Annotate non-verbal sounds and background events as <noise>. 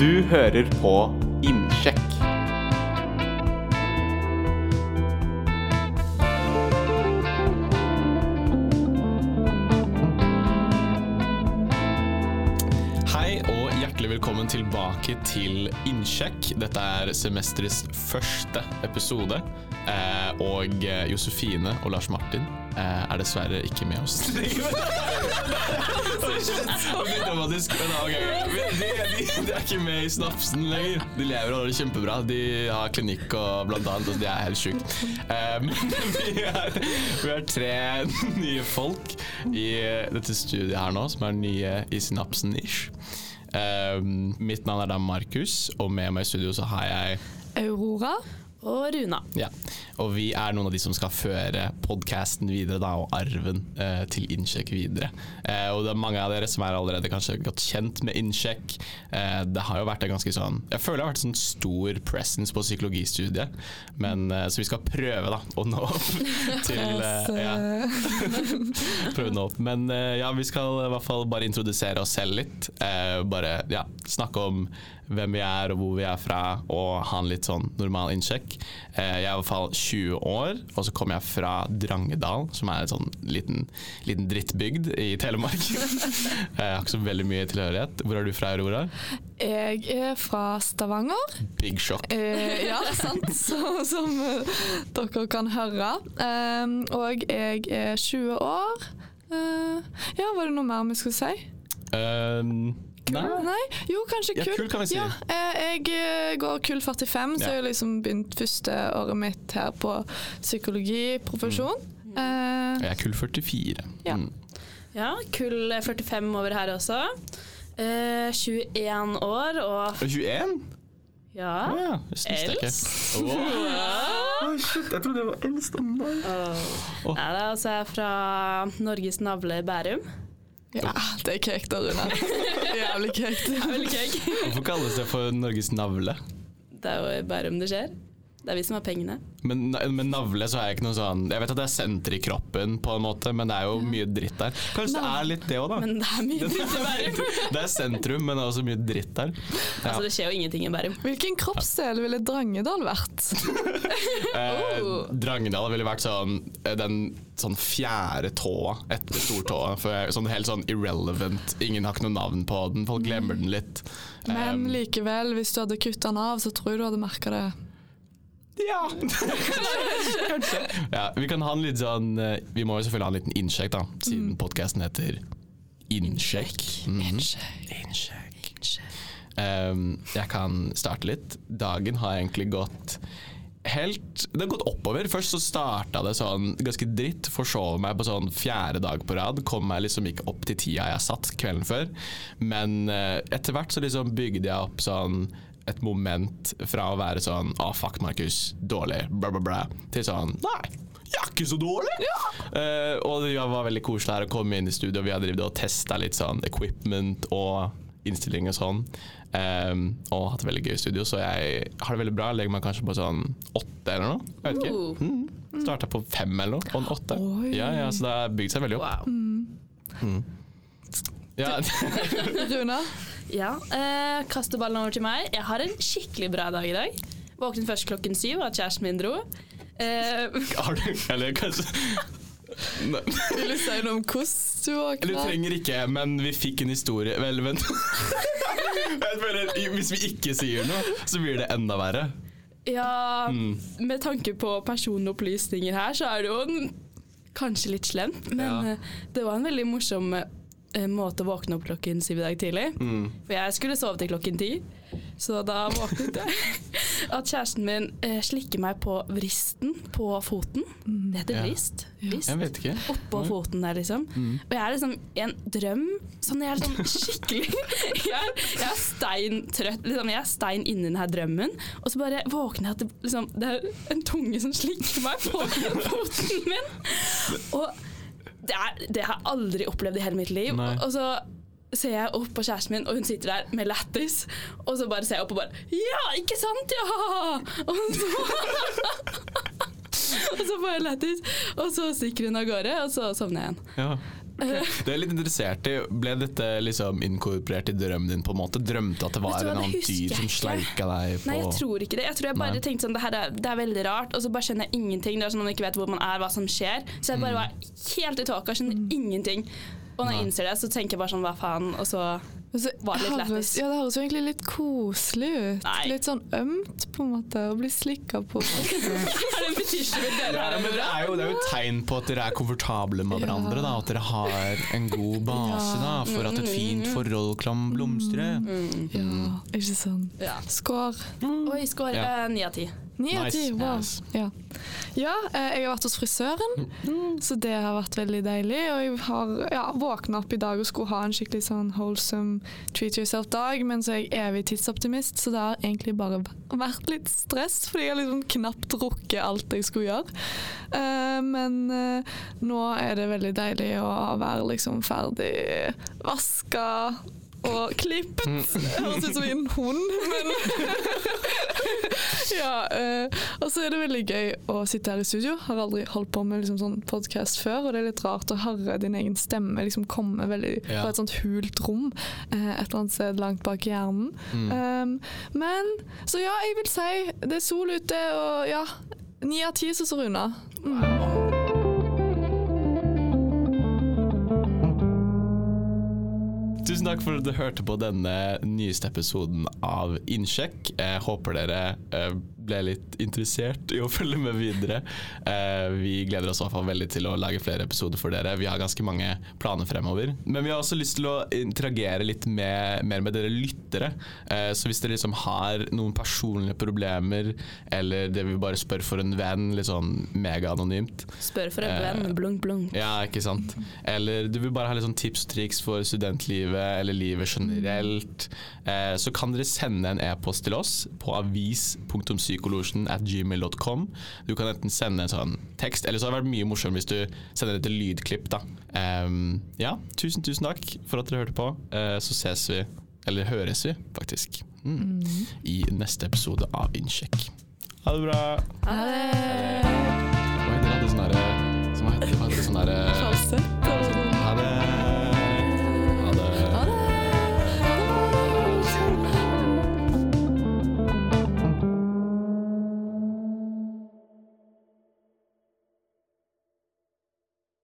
Du hører på Innsjekk. Velkommen tilbake til Innsjekk. Dette er semesterets første episode. Eh, og eh, Josefine og Lars Martin eh, er dessverre ikke med oss. <laughs> Dramatisk, men ok. De, de, de er ikke med i Snapsen lenger. De lever og har det kjempebra. De har klinikk og blant annet, og de er helt sjukt. Um, vi, er, vi er tre nye folk i dette studiet her nå, som er nye i Synapsen-ish. Um, mitt navn er da Markus, og med meg i studio så har jeg Aurora. Og Runa. ja. Og vi er noen av de som skal føre podkasten videre, da, og arven eh, til Innsjekk videre. Eh, og det er mange av dere som er allerede kanskje godt kjent med Innsjekk. Eh, det har jo vært en ganske sånn Jeg føler det har vært sånn stor presence på psykologistudiet. Men, eh, så vi skal prøve da å nå opp <laughs> til eh, ja, <laughs> prøve å nå opp. Men eh, ja, vi skal i hvert fall bare introdusere oss selv litt. Eh, bare ja, snakke om hvem vi er og hvor vi er fra, og ha en litt sånn normal innsjekk. Eh, jeg er i hvert fall 20 år, og så kommer jeg fra Drangedal, som er en sånn liten, liten drittbygd i Telemark. <laughs> jeg har ikke så veldig mye tilhørighet. Hvor er du fra, Aurora? Jeg er fra Stavanger. Big shock. Eh, ja, sant. <laughs> Så, som eh, dere kan høre. Um, og jeg er 20 år. Uh, ja, var det noe mer vi skulle si? Um, nei? Jo, kanskje Ja, kull. kull kan vi si. Ja, eh, jeg eh, går kull 45, så Ja. jeg har liksom begynt første året mitt her på psykologiprofesjon. Eh, Jeg er kull 44. Ja. Mm. Ja, kull 45 over her også. Eh, 21 år og Og 21? ja. Oh, ja. Els. <laughs> Wow. shit, jeg trodde jeg var eldst av meg. Nei, da, altså jeg er fra Norges navle Bærum. ja, det er kjekt, da, Rune. <laughs> Jævlig er veldig kjekt. Hvorfor kalles det for Norges navle? Det er jo i Bærum det skjer. Det er vi som har pengene. Men med navle så er jeg ikke noe sånn Jeg vet at det er senter i kroppen, på en måte, men det er jo mye dritt der. Kanskje det er litt det òg, da. Men det er mye <laughs> dritt i Bærum. Det er sentrum, men det er også mye dritt der. Ja. Altså, det skjer jo ingenting i Bærum. Hvilken kroppsdel ville Drangedal vært? <laughs> Eh, Oh. Drangedal ville vært sånn eh, den sånn fjerde tåa etter stortåa. Sånn helt sånn irrelevant. Ingen har ikke noe navn på den. Folk glemmer den litt. Men Um, likevel, hvis du hadde kutta den av, så tror jeg du hadde merka det. Ja, <laughs> kanskje. Ja, vi kan ha en litt sånn eh, Vi må jo selvfølgelig ha en liten innsjekk, da, siden podkasten heter Innsjekk. Innsjekk. Innsjekk. Um, jeg kan starte litt. Dagen har egentlig gått helt Det har gått oppover. Først så starta det sånn ganske dritt. Forsov meg på sånn fjerde dag på rad. Kom meg liksom ikke opp til tida jeg satt kvelden før. Men uh, etter hvert så liksom bygde jeg opp sånn et moment fra å være sånn Å, fuck, Markus. Dårlig. Bla, bla, bla. Til sånn Nei. Jeg er ikke så dårlig! Eh, og det var veldig koselig her å komme inn i studio. Vi har drevet og testa litt sånn equipment og innstilling og sånn. Um, og hatt det veldig gøy i studio, så jeg har det veldig bra. Legger meg kanskje på sånn åtte eller noe. Jeg vet ikke. Uh. Mm. Starta på fem eller noe, og en åtte. Ja, ja, så det har bygd seg veldig opp. Wow. Ja. <laughs> Runa? Ja, eh, kaste ballen over til meg. Jeg har en skikkelig bra dag i dag. Våknet først klokken syv, at kjæresten min dro. Eh, har du Eller kanskje Nei. Vil du si noe om hvordan du våkna? du trenger ikke, men vi fikk en historie Vel, vent. <laughs> Jeg føler, Hvis vi ikke sier noe, så blir det enda verre. ja, Mm. med tanke på personopplysninger her, så er det jo en, kanskje litt slemt. Men Ja. eh, det var en veldig morsom eh, måte å våkne opp klokken syv i dag tidlig. Mm. For jeg skulle sove til klokken ti, så da våknet jeg. <laughs> At kjæresten min eh, slikker meg på vristen på foten. Det heter Ja. vrist. vrist. Jeg vet ikke. Oppå foten der, liksom. Mm. Og jeg er liksom i en drøm. Sånn jeg er sånn skikkelig <laughs> Jeg er, jeg er stein trøtt. Liksom, jeg er stein inni denne drømmen. Og så bare våkner jeg at det, liksom, det er en tunge som slikker meg på foten min. Og det, er, det har jeg aldri opplevd i hele mitt liv. Og, og så ser jeg opp på kjæresten min, og hun sitter der med lættis. Og så bare ser jeg opp og bare Ja, ikke sant, ja! Og så <laughs> og så får jeg lættis, og så stikker hun av gårde, og så sovner jeg igjen. Ja. <laughs> Det er litt interessert i. Ble dette liksom inkorporert i drømmen din? på en måte? Drømte at det var du en annen dyr som sleika deg på Nei, jeg tror ikke det. Jeg tror jeg bare Nei. tenkte sånn, det her er, det er veldig rart, og så bare skjønner jeg ingenting. Det er sånn Man ikke vet hvor man er, hva som skjer. Så jeg bare Mm. var helt i tåka, skjønner ingenting. Og når jeg innser det, så tenker jeg bare sånn hva faen, og så så Var det litt lættis? Ja, det høres jo egentlig litt koselig ut. Nei. Litt sånn ømt, på en måte, å bli slikka på. <laughs> Er det en fetisje med dere Ja, men det er, jo, det er jo et tegn på at dere er komfortable med hverandre. Da, at dere har en god <laughs> base da, for at et fint forhold kan blomstre. Mm. Ja, ikke sant. Ja. Skår. Oi, eh, ni av ti. Ni av ti. Wow. nice. Ja, ja eh, jeg har vært hos frisøren, så det har vært veldig deilig. Og jeg har ja, våkna opp i dag og skulle ha en skikkelig sånn wholesome treat yourself-dag, men så er jeg evig tidsoptimist, så det har egentlig bare vært litt stress, fordi jeg har liksom knapt rukket alt jeg skulle gjøre. Eh, men eh, nå er det veldig deilig å være liksom ferdig vaska og klippet. Det høres ut som en hund, men <laughs> Ja. eh, og så er det veldig gøy å sitte her i studio. Har aldri holdt på med liksom sånn podkast før, og det er litt rart å høre din egen stemme liksom komme veldig Ja. fra et sånt hult rom eh, et eller annet sted langt bak i hjernen. Mm. Um, men så ja, jeg vil si det er sol ute, og ja. Ni av ti, så Mm. Runa. Tusen takk for at du hørte på denne nyeste episoden av Innsjekk. Jeg håper dere ble litt interessert i å <laughs> følge med videre. Eh, Vi gleder oss i hvert fall veldig til å lage flere episoder for dere. Vi har ganske mange planer fremover. Men vi har også lyst til å interagere litt med, mer med dere lyttere. Eh, Så hvis dere liksom har noen personlige problemer, eller det vi bare spør for en venn, litt sånn megaanonymt, Spør for en Eh, venn. Blunk, blunk. ja, ikke sant. Eller du vil bare ha litt sånn tips og triks for studentlivet eller livet generelt, eh, så kan dere sende en e-post til oss på avis.psykologen at gmail.com. Du kan enten sende en sånn tekst, eller så har det vært mye morsomt hvis du sender et lydklipp. da. Um, ja, tusen, tusen takk for at dere hørte på. Uh, så ses vi, eller høres vi faktisk, mm, i neste episode av Innsjekk. Ha det bra. Ha det. Hva heter det? Sånn derre- som heter- hva heter det sånn derre False.